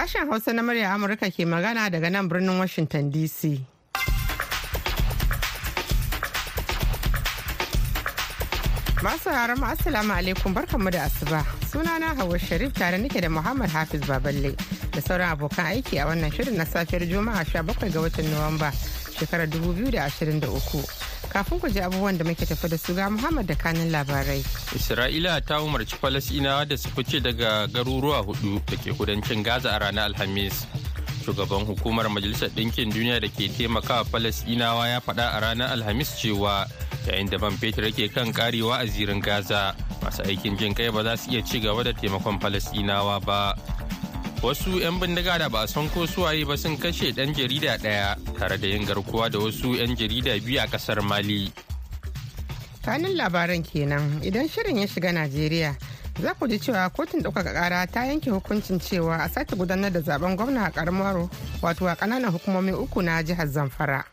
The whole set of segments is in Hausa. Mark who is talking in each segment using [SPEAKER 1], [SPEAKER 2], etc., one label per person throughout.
[SPEAKER 1] Sashen Hausa na murya Amurka ke magana daga nan birnin Washington DC. Masu haramu Assalamu alaikum barkanmu da asuba. Sunana Hauwa Sharif tare nake da Muhammad Hafiz Baballe da sauran abokan aiki a wannan shirin na safiyar Juma'a 17 ga watan Nuwamba shekarar 2023. Kafin ku ji abubuwan da muke tafi da su ga Muhammad da kanin labarai.
[SPEAKER 2] Isra'ila ta umarci Falasɗinawa da su fice daga garuruwa huɗu da ke kudancin Gaza a ranar Alhamis. Shugaban hukumar Majalisar Ɗinkin Duniya da ke taimakawa Falasɗinawa ya faɗa a ranar Alhamis cewa yayin da man fetur yake kan karewa a zirin Gaza masu aikin jin kai ba za su iya ci gaba da taimakon Falasɗinawa ba. Wasu 'yan bindiga da ba san ko suwaye ba sun kashe ɗan jarida ɗaya tare da yin garkuwa da wasu 'yan jarida biyu a ƙasar mali.
[SPEAKER 1] Kanin labaran kenan. Idan shirin ya shiga najeriya za ku ji cewa kotun ɗaukaka ƙara ta yanke hukuncin cewa a sake gudanar da zaɓen gwamna a ƙaramar wato a ƙananan hukumomi uku na jihar zamfara.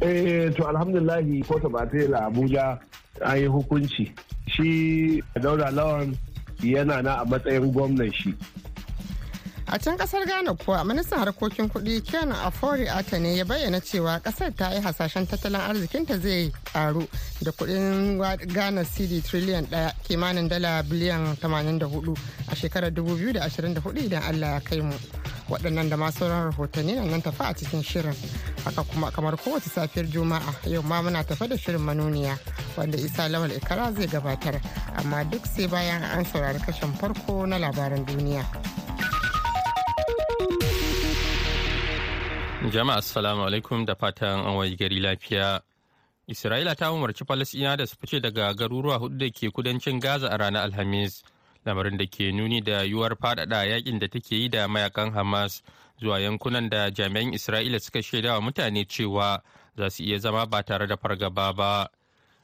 [SPEAKER 3] Eh to alhamdulahi kotu ba ta abuja an yi hukunci. Shi daura lawan yana na a matsayin gwamnan shi.
[SPEAKER 1] A can ƙasar ghana kuwa ministan harkokin kuɗi ken afori ata ne ya bayyana cewa ƙasar ta yi hasashen tattalin arzikinta zai karu da kuɗin ghana cd trillion ɗaya kimanin dala biliyan 84 a shekarar 2024 idan allah ya kai mu. Waɗannan da masu sauran rahotanni nan tafi a cikin shirin. Haka kuma kamar kowace safiyar juma'a yau ma muna tafe da shirin manuniya wanda isa lawal ikara zai gabatar. Amma duk sai bayan an saurari kashin farko na labaran duniya.
[SPEAKER 2] Jama'a assalamu alaikum da fatan an wayi gari lafiya. Isra'ila ta umarci Falasɗina da su fice daga garuruwa huɗu da ke kudancin Gaza a ranar Alhamis, lamarin da ke nuni da yuwar faɗaɗa yaƙin da take yi da mayaƙan Hamas zuwa yankunan da jami'an Isra'ila suka shaida wa mutane cewa za su iya zama ba tare da fargaba ba.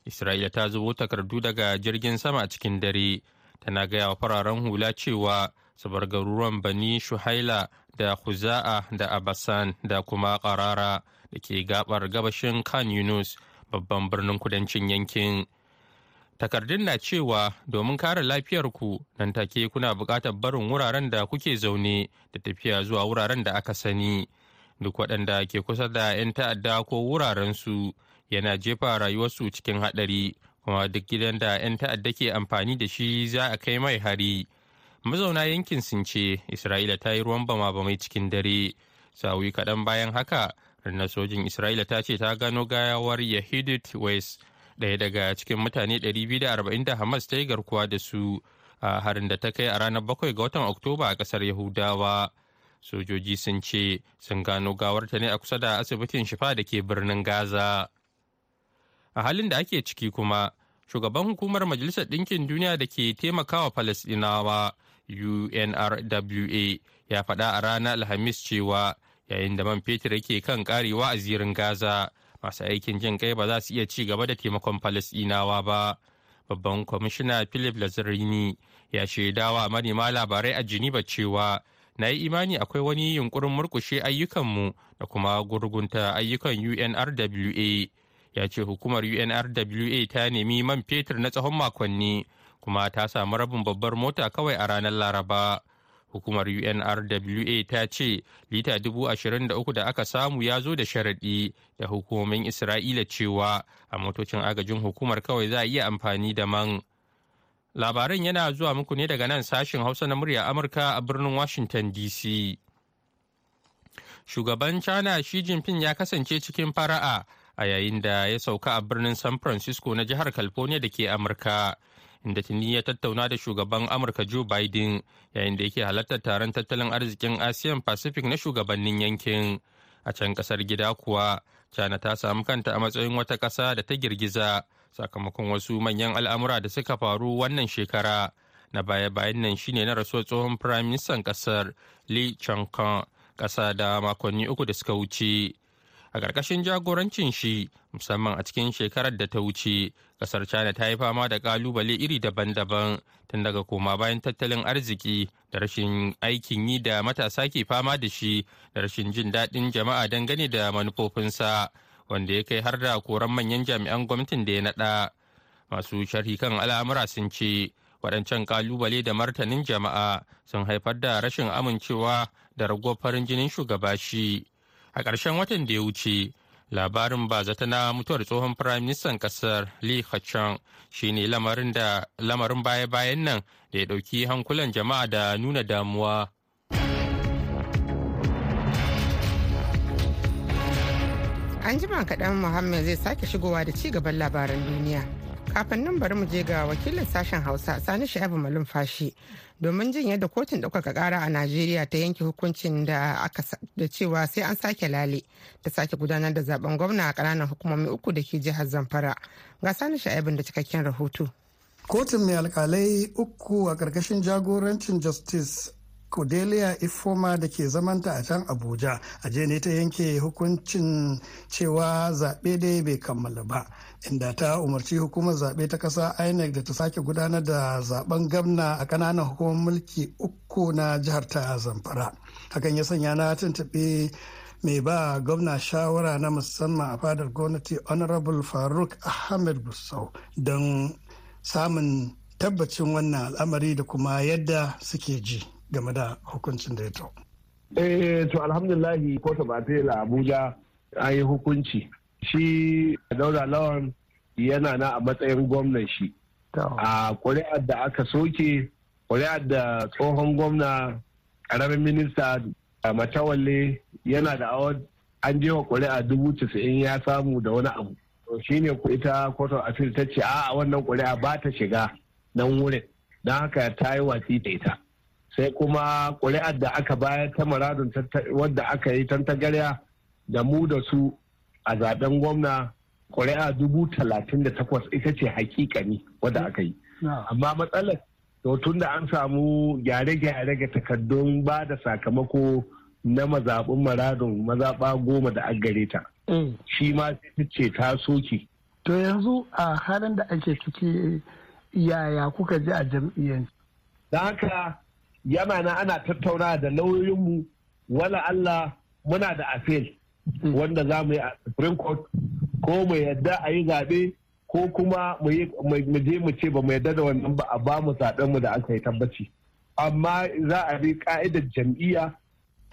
[SPEAKER 2] Isra'ila ta zubo takardu daga jirgin sama a cikin dare, tana gaya wa fararen hula cewa su bar garuruwan Bani Shuhaila da Khuza'a da Abasan da kuma Qarara da ke gabar gabashin Khan Yunus babban birnin kudancin yankin. Takardun na cewa domin kare lafiyarku nan take kuna buƙatar barin wuraren da kuke zaune da tafiya zuwa wuraren da aka sani. Duk waɗanda ke kusa da 'yan ta'adda ko wurarensu yana jefa rayuwarsu cikin haɗari kuma duk gidan da 'yan ta'adda ke amfani da shi za a kai mai hari. Mazauna yankin sun ce isra'ila ta yi ruwan bama bamai cikin dare. Sa'o'i kaɗan bayan haka na sojin isra'ila ta ce ta gano gayawar yahidit west ɗaya daga cikin mutane 240 da hamas ta yi garkuwa da su a harin da ta kai a ranar 7 ga watan oktoba a ƙasar yahudawa. Sojoji sun ce sun gano gawarta ne a kusa da asibitin shifa da ke birnin gaza. A halin da ake ciki kuma shugaban hukumar majalisar ɗinkin duniya da ke taimakawa falasɗinawa UNRWA ya faɗa a ranar Alhamis cewa yayin da man fetur yake kan karewa a zirin Gaza masu aikin jin kai ba za su iya ci gaba da taimakon Falasɗinawa ba. Babban kwamishina Philip Lazzarini ya shaidawa manema labarai a Geneva cewa na yi imani akwai wani yunkurin murkushe ayyukanmu da kuma gurgunta ayyukan UNRWA. Ya ce hukumar UNRWA ta nemi man fetur na tsawon makonni kuma ta samu rabin babbar mota kawai a ranar laraba. Hukumar unrwa ta ce lita dubu ashirin da uku da aka samu ya zo da sharaɗi da hukumomin isra'ila cewa a motocin agajin hukumar kawai za a iya amfani da man. Labaran yana zuwa muku ne daga nan sashen hausa na murya amurka a birnin washington dc shugaban china shi jinping ya kasance cikin fara'a a yayin da ya sauka a birnin san francisco na jihar california da ke amurka. Inda tuni ya tattauna da shugaban amurka joe biden yayin da yake halartar taron tattalin arzikin asian pacific na shugabannin yankin. A can ƙasar gida kuwa china ta samu kanta a matsayin wata ƙasa da ta girgiza sakamakon wasu manyan al'amura da suka faru wannan shekara. Na baya-bayan nan shine na rasuwar tsohon firaministan ƙasar li chang ƙasa da makonni uku da suka wuce. A ƙarƙashin jagorancin shi musamman a cikin shekarar da ta wuce. Ƙasar china ta yi fama da ƙalubale iri daban-daban tun daga koma bayan tattalin arziki da rashin aikin yi da matasa ke fama da shi da rashin jin daɗin jama'a dangane da manufofinsa wanda ya kai har da koran manyan jami'an gwamnatin da ya naɗa. Masu sharhi kan al'amura sun ce waɗancan ƙalubale da martanin jama'a sun haifar da rashin amincewa da raguwar farin jinin shugaba shi. A ƙarshen watan da ya wuce labarin ba zata na mutuwar tsohon firaministan ƙasar li khachan shine lamarin lamarin baya-bayan nan da ya ɗauki hankulan jama'a da nuna damuwa.
[SPEAKER 1] An jima kaɗan muhammad zai sake shigowa da ci gaban labaran duniya. Kafin nan bari mu je ga wakilin sashen hausa sani sha'ibu malumfashi domin jin yadda kotun ɗaukaka ƙara a najeriya ta yanke hukuncin da aka da cewa sai an sake lale ta sake gudanar da zaɓen gwamna a ƙananan hukumomi uku da ke jihar zamfara. Ga sani sha'ibin da cikakken rahoto.
[SPEAKER 4] Kotun mai alkalai uku a ƙarƙashin jagorancin justice Cordelia Ifoma da ke zamanta a can Abuja a ne ta yanke hukuncin cewa zaɓe dai bai kammala ba. Inda ta umarci hukumar zaɓe ta ƙasa INEC da ta sake gudanar da zaɓen gamna a ƙananan hukumar mulki uku na jihar ta Zamfara. Hakan ya sanya na tuntuɓe mai ba gwamna shawara na musamman a fadar gwamnati Honorable Faruk Ahmed Gusau don samun tabbacin wannan al'amari da kuma yadda suke ji. game da hukuncin da ya to.
[SPEAKER 3] Eh to alhamdulahi kotu batela Abuja an yi hukunci. Shi Daura Lawan yana na a matsayin gwamnan shi. A ƙuri'ar da aka soke, ƙuri'ar da tsohon gwamna ƙaramin minista Matawalle yana da awar an je wa ƙuri'a dubu casa'in ya samu da wani abu. Shi ne ita kotun afil ta ce a wannan ƙuri'a ba ta shiga nan wurin. Don haka ta yi watsi da ita. sai kuma ƙuri'ar da aka bayar ta maradun wadda aka yi tantagarya da mu da su a zaɓen gwamna ƙuri'a dubu talatin da takwas ita ce hakikani wadda aka yi. Amma matsalar to tun da an samu gyare-gyare ga takardun ba da sakamako na mazaɓin maradun mazaɓa goma da an gare ta. Shi ma ce ta soke.
[SPEAKER 5] To yanzu a halin da ake ciki yaya kuka ji a jam'iyyar
[SPEAKER 3] da haka yana na ana tattauna da lauyoyinmu wala Allah muna da appeal. Wanda za mu yi a Supreme Court ko mu yadda a yi zaɓe ko kuma mu je mu ce ba mu yadda da wannan ba a ba mu mu da aka yi tabbaci. Amma za a bi ka'idar jam'iyya.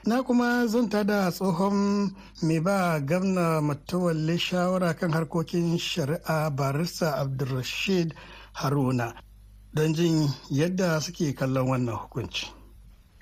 [SPEAKER 4] Na kuma zanta da tsohon mai ba gamna matawalle shawara kan harkokin shari'a barista Abdulrashid Haruna. don jin yadda suke kallon wannan hukunci.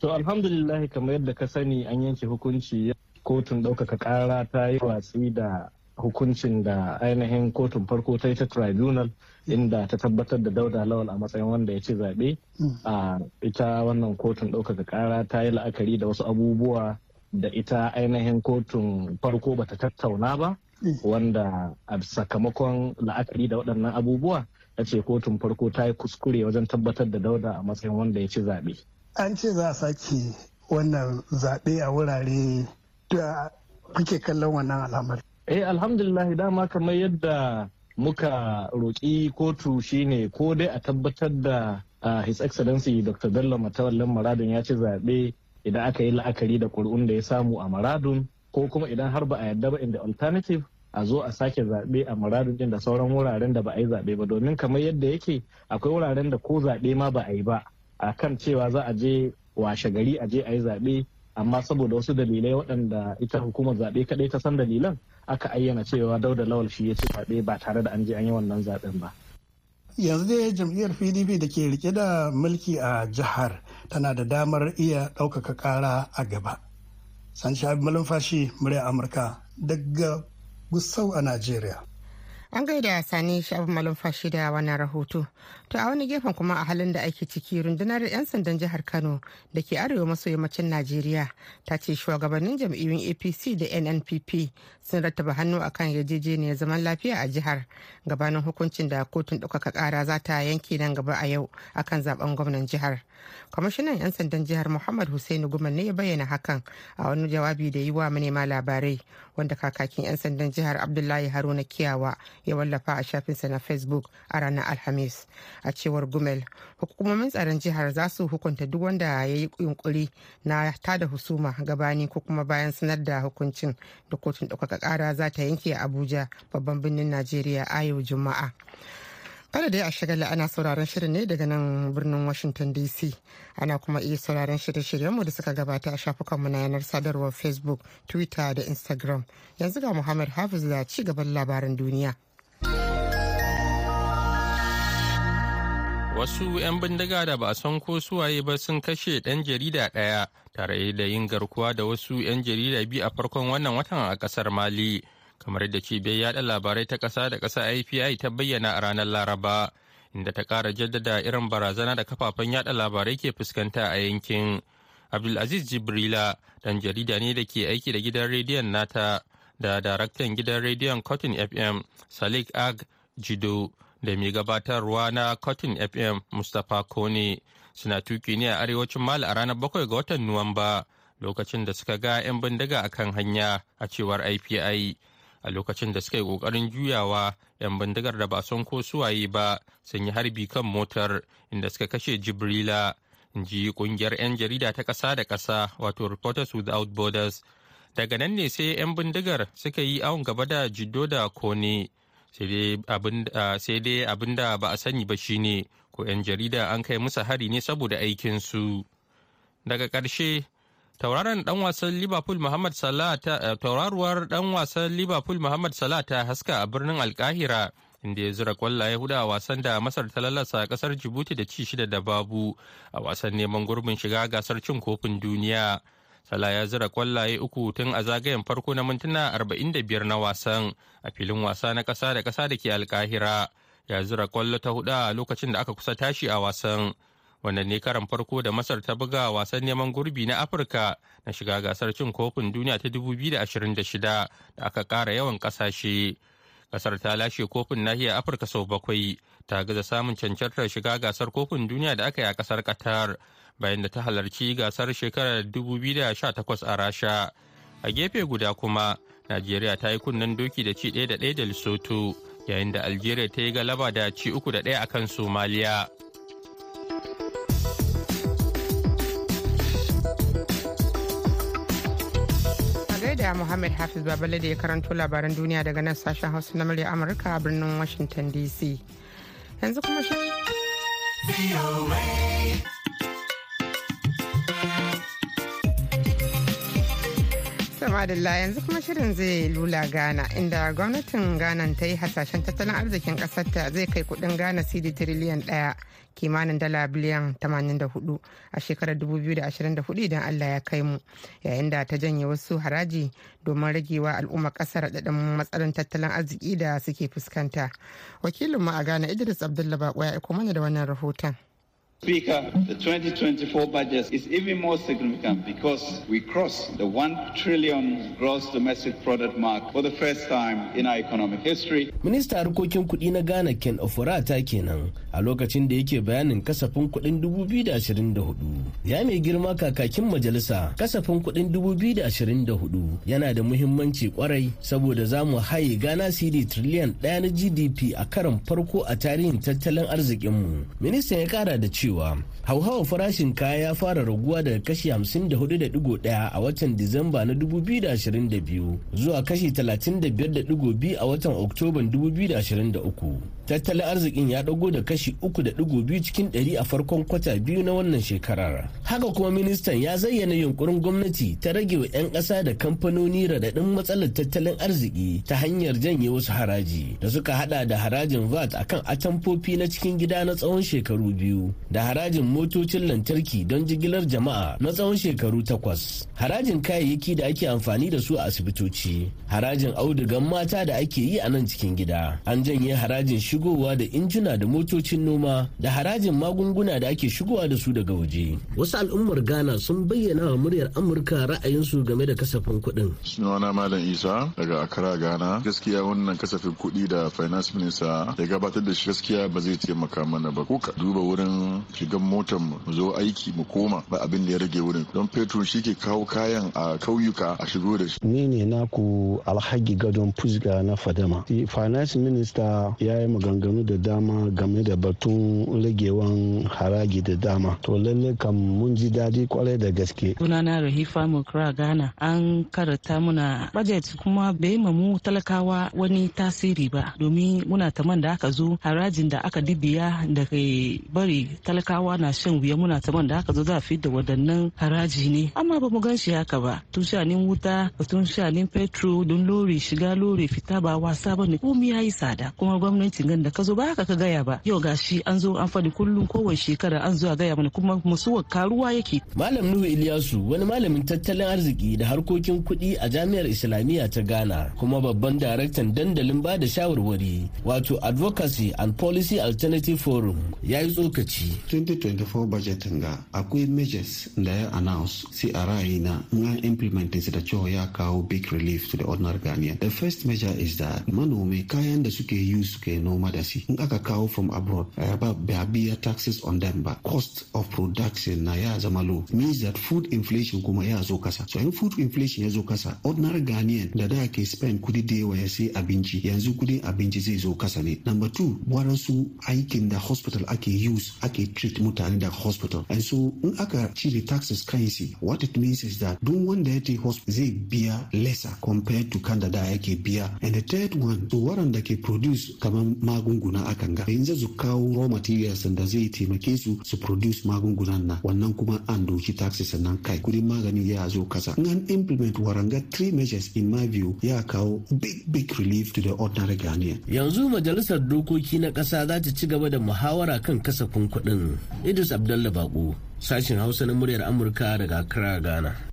[SPEAKER 6] To alhamdulillah kamar yadda ka sani an yanke hukunci kotun ɗaukaka ƙara ta yi watsi da hukuncin da ainihin kotun farko ta yi ta tribunal inda ta tabbatar da dauda lawal a matsayin wanda ya ci zaɓe. A ita wannan kotun ɗaukaka ƙara ta yi la'akari da wasu abubuwa da ita ainihin kotun farko bata tattauna ba wanda a sakamakon la'akari da waɗannan abubuwa ta ce kotun farko ta yi kuskure wajen tabbatar da dauda a matsayin wanda ya ci zaɓe.
[SPEAKER 4] An ce za a sake wannan zaɓe a wurare da kuke kallon wannan al'amari.
[SPEAKER 6] Eh alhamdulillah dama kamar yadda muka roƙi kotu shine ko dai a tabbatar da His Excellency Dr. Bello Matawallan Maradun ya ci zaɓe idan aka yi la'akari da ƙuri'un da ya samu a Maradun ko kuma idan har ba a yarda ba in the alternative a zo a sake zaɓe a muradun din da sauran wuraren da ba a yi zaɓe ba domin kamar yadda yake akwai wuraren da ko zaɓe ma ba a yi ba a kan cewa za a je washe gari a je a yi zaɓe amma saboda wasu dalilai waɗanda ita hukumar zaɓe kaɗai ta san dalilan aka ayyana cewa dauda lawal shi ya ci zaɓe ba tare da an je an yi wannan zaɓen ba.
[SPEAKER 4] yanzu dai jam'iyyar pdp da ke riƙe da mulki a jihar tana da damar iya ɗaukaka ƙara a gaba. San Shabi Malumfashi murya Amurka daga Gusau a Najeriya.
[SPEAKER 1] An gaida Sani Shabi Malumfashi da wannan rahoto. To a wani gefen kuma a halin da ake ciki rundunar 'yan sandan jihar Kano da ke arewa maso yammacin Najeriya ta ce shugabannin jam'iyyun APC da NNPP sun rattaba hannu akan yarjejeniyar zaman lafiya a jihar gabanin hukuncin da kotun ɗaukaka ƙara za ta yanke nan gaba a yau akan zaɓen gwamnan jihar. kwamishinan 'yan sandan jihar muhammad hussaini gumal ne ya bayyana hakan a wani jawabi da yi wa manema labarai wanda kakakin 'yan sandan jihar abdullahi haruna kiyawa ya wallafa a shafinsa na facebook a ranar alhamis a cewar gumel hukumomin tsaron jihar za su hukunta duk wanda ya yi yunkuri na tada husuma gabani ko kuma bayan sanar da hukuncin da kotun ɗaukaka ƙara za ta yanke a abuja babban birnin najeriya a yau juma'a Kada dai a shagala ana sauraron shirin ne daga nan birnin Washington DC. Ana kuma iya sauraron shirye-shiryenmu da suka gabata a shafukanmu na yanar sadarwar Facebook, Twitter da Instagram. Yanzu ga Muhammad Hafiz da ci gaban labaran duniya.
[SPEAKER 2] Wasu 'yan bindiga da ba a san ko suwaye ba sun kashe ɗan jarida ɗaya tare da yin garkuwa da wasu 'yan jarida biyu a farkon wannan watan a ƙasar Mali. Kamar da cibiyar yada labarai ta ƙasa da ƙasa IPI ta bayyana a ranar Laraba, inda ta ƙara jaddada irin barazana da kafafen yada labarai ke fuskanta a yankin. Abdulaziz Jibrila, ɗan jarida ne da ke aiki da gidan rediyon nata da daraktan gidan rediyon Cotton FM, Salik Ag Jido. Da mai gabatarwa na Cotton FM Mustapha Kone suna tuƙi ne a arewacin Mali a ranar bakwai ga watan Nuwamba lokacin da suka ga 'yan bindiga a kan hanya a cewar IPI. A lokacin da suka yi ƙoƙarin juyawa 'yan bindigar da ba son ko suwaye ba sun yi harbi kan motar inda suka kashe Jibrila. ji ƙungiyar 'yan jarida ta ƙasa da ƙasa wato Reporters Without Borders. Daga nan ne sai 'yan bindigar suka yi awon gaba da Jiddo da Kone. Sai dai abin da ba a sani ba shine ko 'yan jarida an kai musu hari ne saboda aikinsu. Daga ƙarshe tauraron dan wasan liverpool muhammad salah ta tauraruwar dan wasan liverpool muhammad salah ta haska a birnin alkahira inda ya zura kwallaye huɗu a wasan da masar ta lalasa ƙasar jibuti da ci shida da babu a wasan neman gurbin shiga gasar cin kofin duniya. Salah ya zira kwallaye uku tun a zagayen farko na mintuna 45 na wasan a filin wasa na ƙasa da ƙasa da ke alkahira. Ya zira ƙwallo ta huɗu a lokacin da aka kusa tashi a wasan. Wannan ne karan farko da Masar ta buga wasan neman gurbi na Afirka na shiga gasar cin kofin duniya ta 2026 da aka ƙara yawan ƙasashe. Kasar ta lashe kofin nahiyar Afirka sau bakwai ta gaza samun cancantar shiga gasar kofin duniya da aka yi a ƙasar Qatar. Bayan da ta halarci gasar shekarar 2018 a rasha a gefe guda kuma najeriya ta yi kunnen doki da ci ɗaya da ɗaya da lesotho yayin da algeria ta yi galaba da ci uku da ɗaya akan somaliya
[SPEAKER 1] da Muhammad Hafiz Babale da ya karanto labaran duniya daga nan sashen Hausa na murya Amurka a birnin Washington DC. Yanzu kuma shi madalla yanzu kuma shirin zai lula ghana inda gwamnatin ghana ta yi hasashen tattalin arzikin kasarta zai kai kuɗin ghana cd tiriliyan ɗaya kimanin dala biliyan 84 a shekarar 2024 idan allah ya kai mu. Yayin da ta janye wasu haraji domin ragewa al'ummar ƙasar daɗin matsalin tattalin arziki da suke fuskanta. Wakilin mu a ghana idris abdullah bako ya aiko mana da wannan rahoton.
[SPEAKER 7] Speaker, the 2024 budget is even more significant because we crossed the 1 trillion gross domestic product mark for the first time in our economic history.
[SPEAKER 8] Minista harkokin kuɗi na Ghana Ken Ofurata kenan a lokacin da yake bayanin kasafin kuɗin 2024. Ya mai girma kakakin majalisa kasafin kuɗin 2024 yana da muhimmanci ƙwarai saboda za mu haye Ghana CD triliyan ɗaya na GDP a karon farko a tarihin tattalin arzikinmu. Ministan ya kara da cewa cewa hauhawar farashin kaya ya fara raguwa daga kashi 54.1 a watan Disamba na 2022 zuwa kashi 35.2 a watan Oktoban 2023. Tattalin arzikin ya dago da kashi 3.2 cikin 100 a farkon kwata biyu na wannan shekarar. Haka kuma ministan ya zayyana yunkurin gwamnati ta rage wa 'yan ƙasa da kamfanoni radadin matsalar tattalin arziki ta hanyar janye wasu haraji da suka hada da harajin VAT akan atamfofi na cikin gida na tsawon shekaru biyu da harajin motocin lantarki don jigilar jama'a na tsawon shekaru takwas harajin kayayyaki da ake amfani da su a asibitoci harajin audugan mata da ake yi a nan cikin gida an janye harajin shigowa da injina da motocin noma da harajin magunguna da ake shigowa da su daga waje. Wasu al'ummar ghana sun bayyana wa muryar amurka ra'ayinsu game da kasafin kuɗin.
[SPEAKER 9] Sunana malam isa daga accra ghana. Gaskiya wannan kasafin kuɗi da finance minister ya gabatar da shi gaskiya ba zai taimaka mana ba. Ko ka duba wurin shigan motar mu zo aiki mu koma ba abin da ya rage wurin. Don fetur shi ke kawo kayan a kauyuka a shigo da shi.
[SPEAKER 10] Ni ne naku alhaji gadon fusga na fadama. Finance minister ya yi magana maganganu da dama game da batun ragewan haraji da dama. To lalle kam mun ji daɗi ƙwarai da gaske.
[SPEAKER 11] Sunana rahifa mukra ghana. An karata muna budget kuma bai ma mu talakawa wani tasiri ba. Domin muna taman da aka zo harajin da aka dibiya da kai bari talakawa na shan wuya muna taman da aka zo za a fi da wadannan haraji ne. Amma ba mu gan shi haka ba. Tun shanin wuta tun shanin petro don lori shiga lori fita ba wasa ba ne. Komai ya yi tsada kuma gwamnatin gan da ka zo ba haka ka gaya ba. Yau gashi an zo an faɗi kullum kowace shekara an zo a gaya mana kuma musuwa karuwa yake.
[SPEAKER 8] Malam nuhu iliyasu wani malamin tattalin arziki da harkokin kuɗi a jami'ar islamiyya ta ghana kuma babban daraktan dandalin ba da shawarwari wato advocacy and policy alternative forum ya yi tsokaci.
[SPEAKER 12] 2024 budget ga akwai measures da ya announce sai a ra'ayina in an implement da cewa ya kawo big relief to the ordinary Ghanaian. The first measure is that manomi kayan da suke use suke noma. Da si. In aka kawo from abroad uh, ba biya taxes on them ba. Cost of production na ya zama low. Means that food inflation kuma ya zo kasa. So in food inflation ya zo kasa ordinary Ghanaian da da ke spend kuɗi da yawa ya sai abinci yanzu kuɗin abinci zai zo kasa ne. Number two waransu aikin da hospital ake use ake treat mutane da hospital. And so in aka cire taxes kan si what it means is that duk wanda ya ce hospital zai biya lesser compared to kan da da yake biya. And the third one to waɗanda ke produce kamar magunguna akan ga. In su kawo raw materials da zai taimake su su produce magungunan nan. Wannan kuma an doki taxes sannan kai kuɗin magani ya zo kasa. An implement waranga three measures in my view ya kawo big big relief to the ordinary Ghanaian.
[SPEAKER 8] yanzu majalisar dokoki na ƙasa za ta ci gaba da muhawara kan kasafin kuɗin. Idris abdallah bako sashen hausa na muryar amurka daga accra ghana.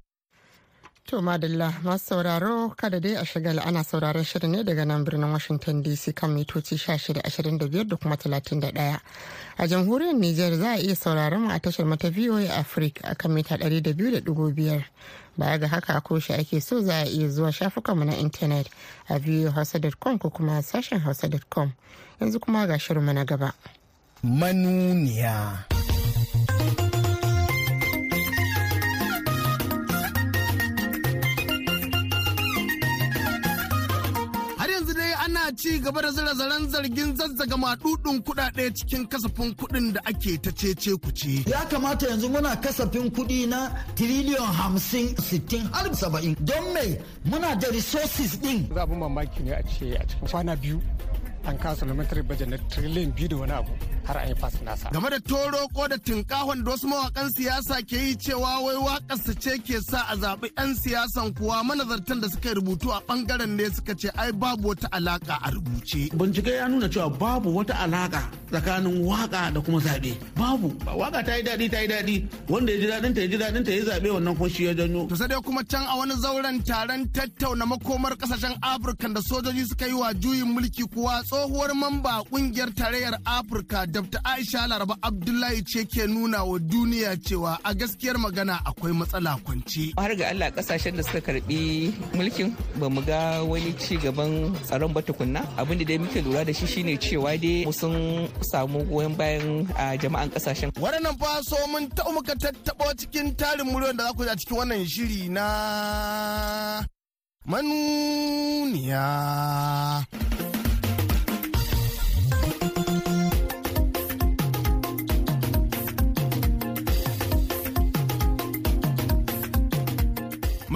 [SPEAKER 1] To madalla masu sauraro kada dai a shagala ana sauraron shirin ne daga nan birnin Washington DC kan mitoci 1625 da kuma 31. A jamhuriyar Nijar za a iya sauraron mu a tashar mata VOA Africa a kan mita 200.5. Baya ga haka a koshe ake so za a iya zuwa shafukanmu na intanet a voahausa.com ko kuma sashen hausa.com. Yanzu kuma ga shirinmu na gaba.
[SPEAKER 13] Manuniya.
[SPEAKER 14] Ci gaba da zira zaren zargin zazzaga madudin kudade cikin kasafin kuɗin da ake ta cece kuce.
[SPEAKER 13] Ya kamata yanzu muna kasafin kuɗi na tiriliyon hamsin sittin har saba'in don me muna da resources din.
[SPEAKER 15] Za mamaki ne a ce a cikin kwana biyu an kasa parliamentary budget na trillion biyu da wani abu har an yi fasa nasa.
[SPEAKER 14] Game da toro ko da tinkahon da wasu mawakan siyasa ke yi cewa wai wakarsa ce ke sa a zaɓi 'yan siyasan kuwa manazartan da suka rubutu a ɓangaren ne suka ce ai babu wata alaka a rubuce.
[SPEAKER 16] Bincike ya nuna cewa babu wata alaka tsakanin waƙa da kuma zaɓe. Babu. Waka ta yi daɗi ta yi daɗi wanda ya ji daɗin ta ya ji daɗin ta ya zaɓe wannan kuma shi ya janyo.
[SPEAKER 14] To sai dai kuma can a wani zauren taron tattauna makomar ƙasashen Afirka da sojoji suka yi wa juyin mulki kuwa tsohuwar mamba ƙungiyar tarayyar Afirka Dr. Aisha Laraba Abdullahi ce ke nuna wa duniya cewa a gaskiyar magana akwai matsala kwance.
[SPEAKER 17] Har ga Allah ƙasashen da suka karɓi mulkin ba mu ga wani ci gaban tsaron ba tukunna. Abin da dai muke lura da shi shine cewa dai sun samu goyon bayan jama'an ƙasashen.
[SPEAKER 14] Waɗannan fa so mun taɓa muka tattaɓo cikin tarin muryoyin da za ku a cikin wannan shiri na manuniya.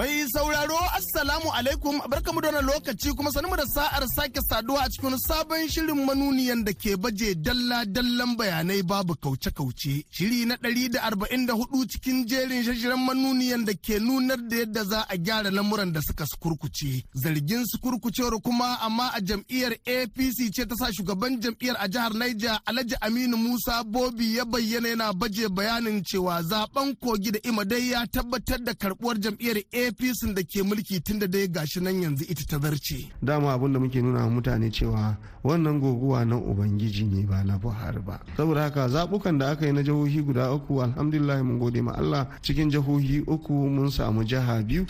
[SPEAKER 14] Mai sauraro Assalamu alaikum barkamu da wannan lokaci kuma sanin da sa'ar sake saduwa a cikin sabon shirin manuniyan da ke baje dalla-dallan bayanai babu kauce-kauce. Shiri na ɗari da arba'in da huɗu cikin jerin shashiren manuniyan da ke nunar da yadda za a gyara lamuran da suka kurkuce. Zargin su kurkucewar kuma amma a jam'iyyar APC ce ta sa shugaban jam'iyyar a jihar Niger Alhaji Aminu Musa Bobi ya bayyana yana baje bayanin cewa zaɓen kogi da imadai ya tabbatar da karbuwar jam'iyyar apc da ke mulki tun da dai gashi nan yanzu ita ta zarce
[SPEAKER 18] dama abin da muke nuna mutane cewa wannan guguwa na ubangiji ne ba na buhari ba. Saboda haka zabukan da aka yi na jihohi guda uku alhamdulillah mun gode ma allah. Cikin jihohi uku mun samu jiha biyu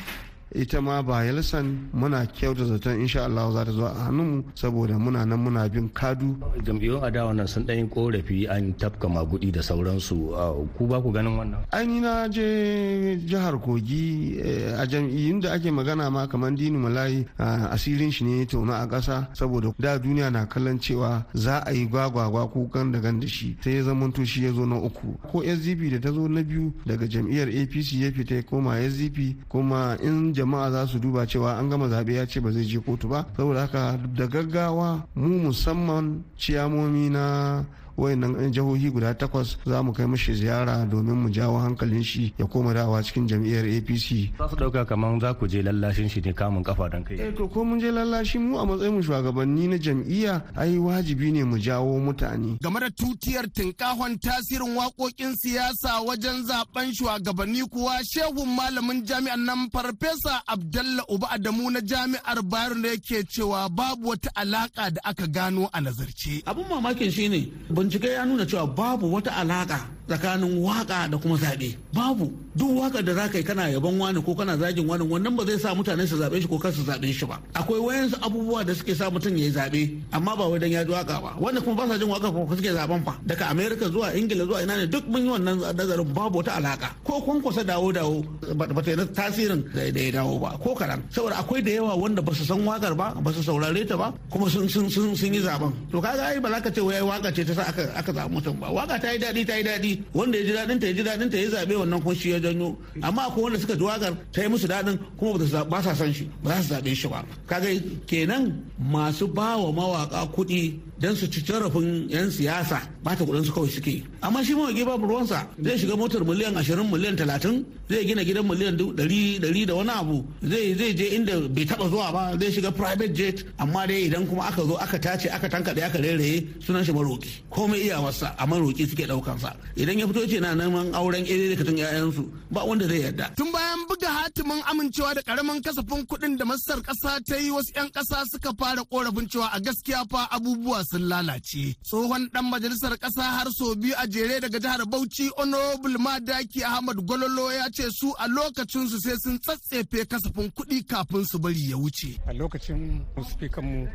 [SPEAKER 18] ita ma bayelsan muna kyauta zaton insha Allah za ta zo a hannunmu saboda muna nan muna bin kadu.
[SPEAKER 8] Jam'iyyun adawa nan sun ɗan korafi an tafka magudi da sauransu. Ku ba ku ganin wannan?
[SPEAKER 18] Aini na je jihar kogi a jam'iyyun da ake magana ma kamar dini malayi asirin shi ne tauna a ƙasa saboda da duniya na kallon cewa za a yi gwagwagwa kukan da da shi. Sai ya zama shi ya zo na uku. Ko sdp da ta zo na biyu daga jam'iyyar apc ya fita koma sdp kuma in jama'a za su duba cewa an gama zaɓe ya ce ba zai je kotu ba. Saboda haka da gaggawa mu musamman ciyamomi na wayannan jihohi guda takwas za mu kai mashi ziyara domin mu jawo hankalin shi ya koma dawa cikin jam'iyyar apc
[SPEAKER 8] za su ɗauka kamar za ku je lallashin shi ne kamun kafa don kai.
[SPEAKER 18] Eh to ko mun je lallashi mu a matsayin mu shugabanni na jam'iyya ai wajibi ne mu jawo mutane.
[SPEAKER 14] Game da tutiyar tinkahon tasirin waƙoƙin siyasa wajen zaɓen shugabanni kuwa shehun malamin jami'an nan farfesa abdalla uba adamu na jami'ar bayero da yake cewa babu wata alaka da aka gano a nazarce.
[SPEAKER 16] Abun mamakin shine bincike ya nuna cewa babu wata alaka tsakanin waƙa da kuma zaɓe. Babu. Duk waƙa da za ka yi kana yaban wani ko kana zagin wani wannan ba zai sa mutane su zaɓe shi ko kar su zaɓe shi ba. Akwai wayansu abubuwa da suke sa mutum ya yi zaɓe amma ba wai dan ya ji waƙa ba. Wanda kuma ba sa jin waƙa ko suke zaɓen fa. Daga america zuwa ingila zuwa ina ne duk mun yi wannan nazarin babu wata alaka ko kwankwasa dawo dawo ba ta tasirin da ya dawo ba ko karan saboda akwai da yawa wanda ba su san waƙar ba ba su saurare ta ba kuma sun sun sun yi zaɓen to kaga ai ba za ka ce wai waƙa ce ta sa aka aka mutum ba. Waka ta yi daɗi ta yi daɗi. Wanda ya ji daɗin ta ya ji daɗin ta ya zaɓe wannan kun shi ya janyo. Amma akwai wanda suka ji waƙar ta yi musu daɗin kuma ba sa san shi ba za su zaɓe shi ba. Kaga kenan masu ba wa mawaka kuɗi don su ci jarafin 'yan siyasa ba ta kuɗin su kawai suke amma shi mawaƙi babu ruwansa. Zai shiga motar miliyan ashirin miliyan talatin zai gina gidan miliyan ɗari da wani abu. Zai zai je inda bai taɓa zuwa ba zai shiga private jet. Amma dai idan kuma aka zo aka tace aka tankaɗe aka rairaye sunan shi maroƙi. Komai iyawarsa a maroƙi suke ɗaukansa. Idan ya fito ce na neman auren ere da 'ya'yansu ba wanda zai yarda.
[SPEAKER 14] tun bayan buga hatimin amincewa da ƙaramin kasafin kuɗin da masar ƙasa ta yi wasu 'yan ƙasa suka fara korafin cewa a gaskiya fa abubuwa sun lalace. Tsohon dan majalisar ƙasa har sau biyu a jere daga jihar bauchi honorable madaki ahmad gololo ya ce su a lokacin su sai sun tsatsefe kasafin kuɗi kafin su bari ya wuce.
[SPEAKER 15] A lokacin speaker mu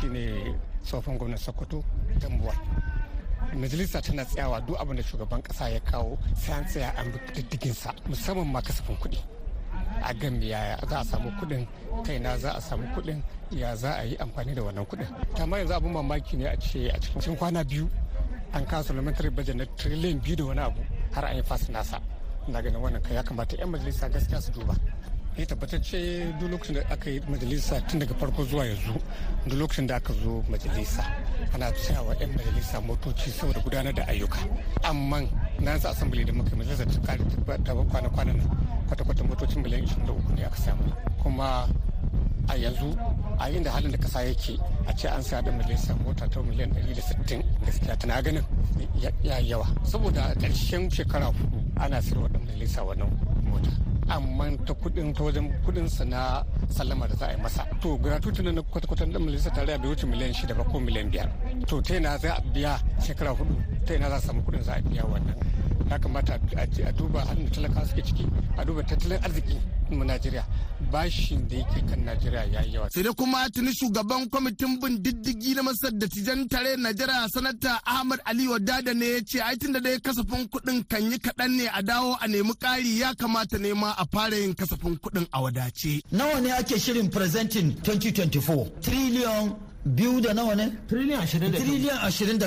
[SPEAKER 15] shine tsohon gwamnan sokoto tambuwa majalisa tana tsayawa duk abin da shugaban kasa ya kawo sai an tsaya an diddigin sa musamman ma kasafin kuɗi. A gan yaya za a samu kuɗin kaina za a samu kuɗin ya za a yi amfani da wannan kuɗin. Amma yanzu abin mamaki ne a ce a cikin kwana biyu an kawo supplementary budget na trillion biyu da wani abu har an yi fasa nasa. Na ganin wannan kai ya kamata 'yan majalisa gaskiya su duba. Ya tabbatacce duk lokacin da aka yi majalisa tun daga farko zuwa yanzu duk lokacin da aka zo majalisa ana tsayawa 'yan majalisa motoci saboda gudanar da ayyuka. Amma na sa asambili da muka majalisa ta kare ta kwana-kwanan nan kwata-kwata motocin miliyan 23 ne aka samu. Kuma a yanzu a inda halin da kasa yake a ce an sa da majalisa mota ta miliyan 160 gaskiya tana ganin ya yawa. Saboda ƙarshen shekara huɗu ana sayarwa da majalisa wannan mota. Amma ta kuɗin ta wajen kuɗin sa na sallama da za a yi masa. To gratuity na kwata-kwata da majalisa tarayya bai wuce miliyan shida ba ko miliyan biyar. To ta yana za a biya shekara huɗu ta yana za a samu kuɗin za a biya wannan? Ya kamata a duba halin da talaka suke ciki a duba tattalin arziki mu Najeriya bashin da yake kan Najeriya ya yi yawa.
[SPEAKER 14] Sai dai kuma tuni shugaban kwamitin bin diddigi na masar da tijan tare Najeriya sanata Ahmad Ali Wadada ne ya ce ai tunda dai kasafin kuɗin kan yi kaɗan ne a dawo a nemi ƙari ya kamata ne ma a fara yin kasafin kuɗin a wadace.
[SPEAKER 13] Nawa ne ake shirin presenting 2024? Trillion biyu da nawa ne?
[SPEAKER 8] Triliyan ashirin da
[SPEAKER 13] Triliyan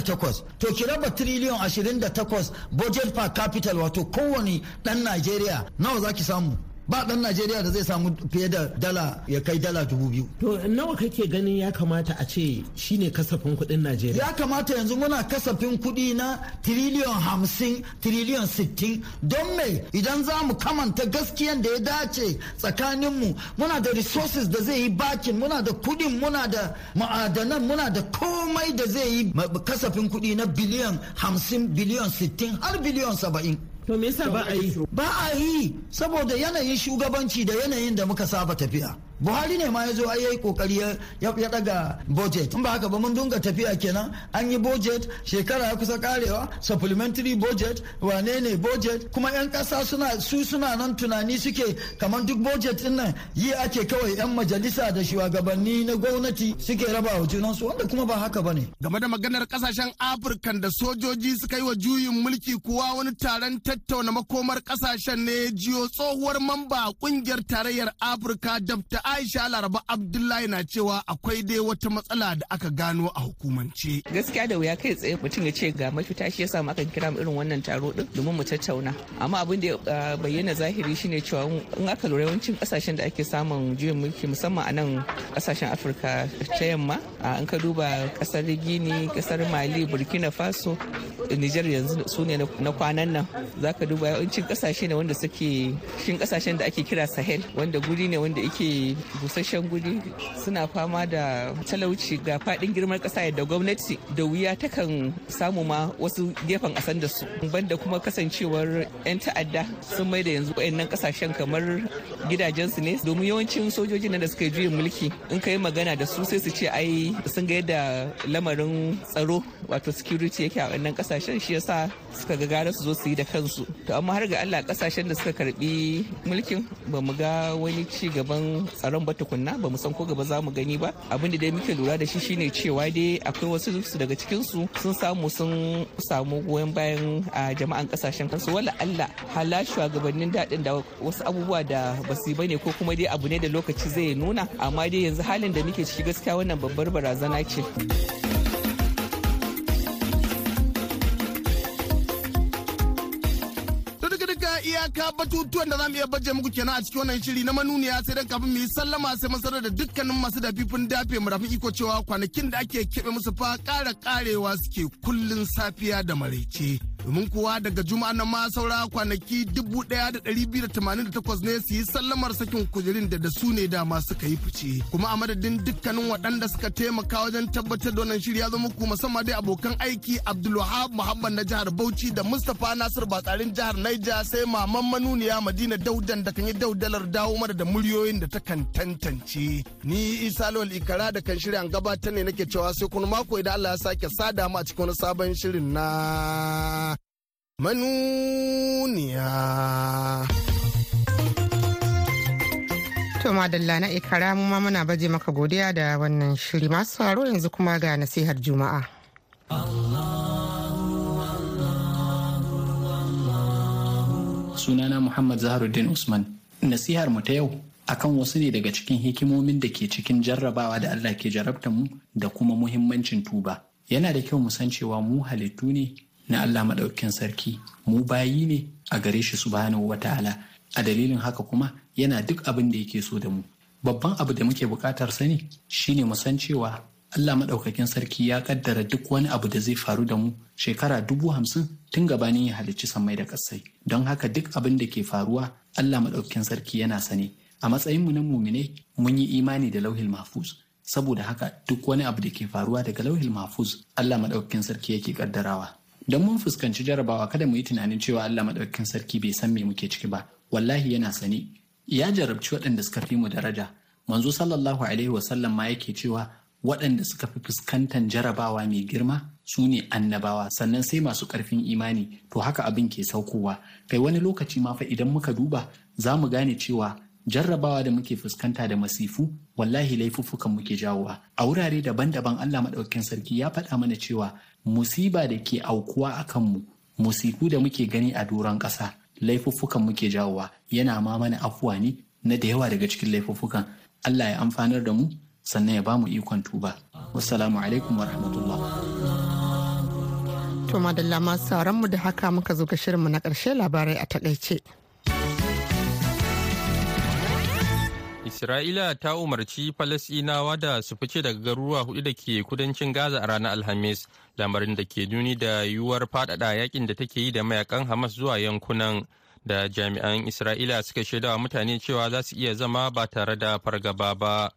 [SPEAKER 13] takwas. To ki raba triliyan ashirin da takwas budget per capital wato kowane ɗan Najeriya nawa za ki samu? Ba dan Najeriya da zai samu fiye da dala ya kai dala dubu biyu.
[SPEAKER 19] To nawa kake ganin ya kamata a ce shine kasafin kuɗin Najeriya?
[SPEAKER 13] Ya kamata yanzu muna kasafin kuɗi na tiriliyon hamsin tiriliyon sittin don me idan za mu kamanta gaskiyan da ya dace tsakaninmu muna da resources da zai yi bakin muna da kuɗin muna da ma'adanan muna da komai da zai yi kasafin kuɗi na biliyan hamsin biliyon sittin har biliyon saba'in.
[SPEAKER 19] To me yasa ba a yi?
[SPEAKER 13] Ba a yi saboda yanayin shugabanci da yanayin da muka saba tafiya. Buhari ne ma ya zo ai yayi ƙoƙari ya daga budget. In ba haka ba mun dunga tafiya kenan. An yi budget shekara ya kusa karewa supplementary budget wane ne budget? Kuma yan kasa suna su suna nan tunani suke kamar duk budget ɗin nan yi ake kawai yan majalisa da shugabanni na gwamnati suke raba wa junansu wanda kuma ba haka ba ne
[SPEAKER 14] game da maganar ƙasashen afirka da sojoji suka yi wa juyin mulki kuwa wani taron tattauna makomar ƙasashen ne jiyo tsohuwar mamba ƙungiyar tarayyar afirka dabta aisha laraba abdullahi na cewa akwai dai wata matsala da aka gano a hukumance.
[SPEAKER 17] Gaskiya da wuya kai tsaye mutum ya ce ga mafita shi yasa aka kira mu irin wannan taro din domin mu tattauna. Amma abin da ya bayyana zahiri shine cewa in aka lura yawancin ƙasashen da ake samun juyin mulki musamman a nan ƙasashen afirka ta yamma in ka duba ƙasar gini ƙasar mali burkina faso niger yanzu su ne na kwanan nan. Za ka duba yawancin ƙasashe ne wanda suke cikin ƙasashen da ake kira sahel wanda guri ne wanda yake busasshen guri suna fama da talauci ga faɗin girman kasa yadda gwamnati da wuya takan samu ma wasu gefen asan da su. Banda kuma kasancewar 'yan ta'adda sun mai da yanzu wayannan ƙasashen kamar gidajensu ne. Domin yawancin sojojin da suka yi juyin mulki in ka yi magana da su sai su ce ai sun ga yadda lamarin tsaro wato security yake a wannan ƙasashen shi yasa suka ga gara su zo su yi da kansu. To amma har ga Allah ƙasashen da suka karɓi mulkin ba mu ga wani ci gaban tsaron ba tukunna ba mu san ko gaba za mu gani ba. Abin da dai muke lura da shi shine cewa dai akwai wasu su daga cikin su sun samu sun samu goyon bayan a jama'an ƙasashen kansu. Wala Allah hala shugabannin daɗin da wasu abubuwa da ba su ba ne ko kuma dai abu ne da lokaci zai nuna. Amma dai yanzu halin da muke ciki gaskiya wannan babbar barazana ce.
[SPEAKER 14] Iyaka batutuwan da za mu iya baje muku kenan a cikin wannan shiri na manuniya sai dan kafin mu yi sallama sai mun sanar da dukkanin masu dafifin dafe mu rafin iko cewa kwanakin da ake keɓe musu fa ƙara ƙarewa suke kullun safiya da maraice. Domin kuwa daga juma'a na ma saura kwanaki dubu ɗaya da ɗari biyu da tamanin da takwas ne su yi sallamar sakin kujerin da da su ne dama suka yi fice. Kuma a madadin dukkanin waɗanda suka taimaka wajen tabbatar da wannan shirya zama ku musamman dai abokan aiki abdulwahab muhammad na jihar bauchi da mustapha nasir batsarin jihar naija sai maman manuniya madina daudan da kan yi daudalar dawo mana da muryoyin da ta kan tantance. Ni isa lawal ikara da kan shirya gabatar ne nake cewa sai kuma mako idan allah ya sake sada mu a cikin wani sabon shirin na manuniya.
[SPEAKER 1] To madalla na ikara mu ma muna baje maka godiya da wannan shiri masu sauraro yanzu kuma ga nasihar juma'a.
[SPEAKER 20] Sunana Muhammad Zaharuddin Usman. Nasihar mu ta yau akan wasu ne daga cikin hikimomin da ke cikin jarrabawa da Allah ke jarabta mu da kuma muhimmancin tuba. Yana da kyau mu san cewa mu halittu ne na Allah maɗaukin sarki. Mu bayi ne a gare shi subhanahu wa ta'ala. A dalilin haka kuma yana duk abin da yake so da mu. Babban abu da muke buƙatar sani shine mu san cewa Allah maɗaukakin sarki ya kaddara duk wani abu da zai faru da mu shekara dubu hamsin tun gabanin ya halicci sammai da ƙasai. Don haka duk abin da ke faruwa Allah maɗaukakin sarki yana sane. A matsayinmu na mumine mun yi imani da lauhil mahfuz. Saboda haka duk wani abu da ke faruwa daga lauhil mahfuz Allah maɗaukakin sarki yake kaddarawa don mun fuskanci jarabawa kada mu yi tunanin cewa Allah maɗaukakin sarki bai san me muke ciki ba. Wallahi yana sani ya jarabci waɗanda suka fi mu daraja. Manzo sallallahu alaihi wasallam ma yake cewa waɗanda suka fi fuskantar jarabawa mai girma su ne annabawa. Sannan sai masu ƙarfin imani. To haka abin ke saukowa. Kai wani lokaci ma fa idan muka duba za mu gane cewa jarrabawa da muke fuskanta da masifu wallahi laifuffukan muke jawowa. A wurare daban-daban Allah maɗaukakin sarki ya faɗa mana cewa musiba da ke aukuwa a kanmu musifu da muke gani a doron ƙasa laifuffukan muke jawowa. Yana ma mana afuwa ne na da yawa daga cikin laifuffukan. Allah ya amfanar da mu sannan ya ba mu ikon tuba. Wassalamu alaikum
[SPEAKER 1] to madalla mu da haka muka zo ga shirinmu na ƙarshe labarai a taƙaice.
[SPEAKER 2] Isra'ila ta umarci Falasɗinawa da su fice daga garuruwa huɗu da ke kudancin Gaza a ranar Alhamis, lamarin da ke nuni da yiwuwar faɗaɗa yaƙin da take yi da mayaƙan Hamas zuwa yankunan da jami'an Isra'ila suka shaidawa mutane cewa za su iya zama ba tare da fargaba ba.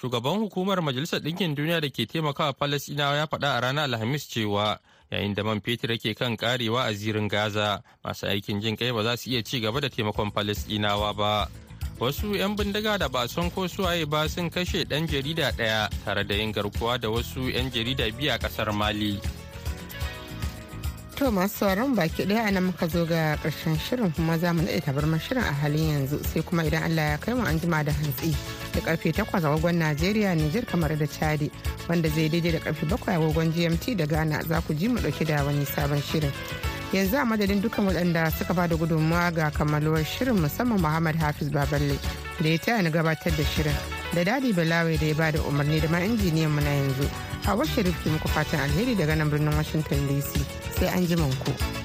[SPEAKER 2] Shugaban hukumar Majalisar Ɗinkin Duniya da ke taimakawa Falasɗinawa ya faɗa a ranar Alhamis cewa yayin da man fetur yake kan karewa a zirin Gaza, masu aikin jin kai ba za su iya ci gaba da taimakon Falasɗinawa ba. Wasu 'yan bindiga da ba son ko suwaye ba sun kashe ɗan jarida ɗaya tare da yin garkuwa da wasu 'yan jarida biyu a ƙasar mali
[SPEAKER 1] To masu sauran baki ɗaya a nan muka zo ga ƙarshen shirin kuma za mu naɗe tabarmar shirin a halin yanzu sai kuma idan Allah ya kai mu an jima da hantsi da ƙarfe a wagon Najeriya, Nijar kamar da Chadi wanda zai daidai da ƙarfe bakwai a wagon GMT da Ghana za ku ji mu ɗauki da wani sabon shirin. Yanzu a madadin dukkan waɗanda suka ba da gudunmawa ga kammaluwar shirin musamman Muhammad Hafiz Baballe da ya taya ni gabatar da shirin da Dadi Balawe da ya ba da umarni da ma injiniyan mu na yanzu. Hawa Sharif ke muku fatan alheri daga nan birnin Washington DC. sai an ku.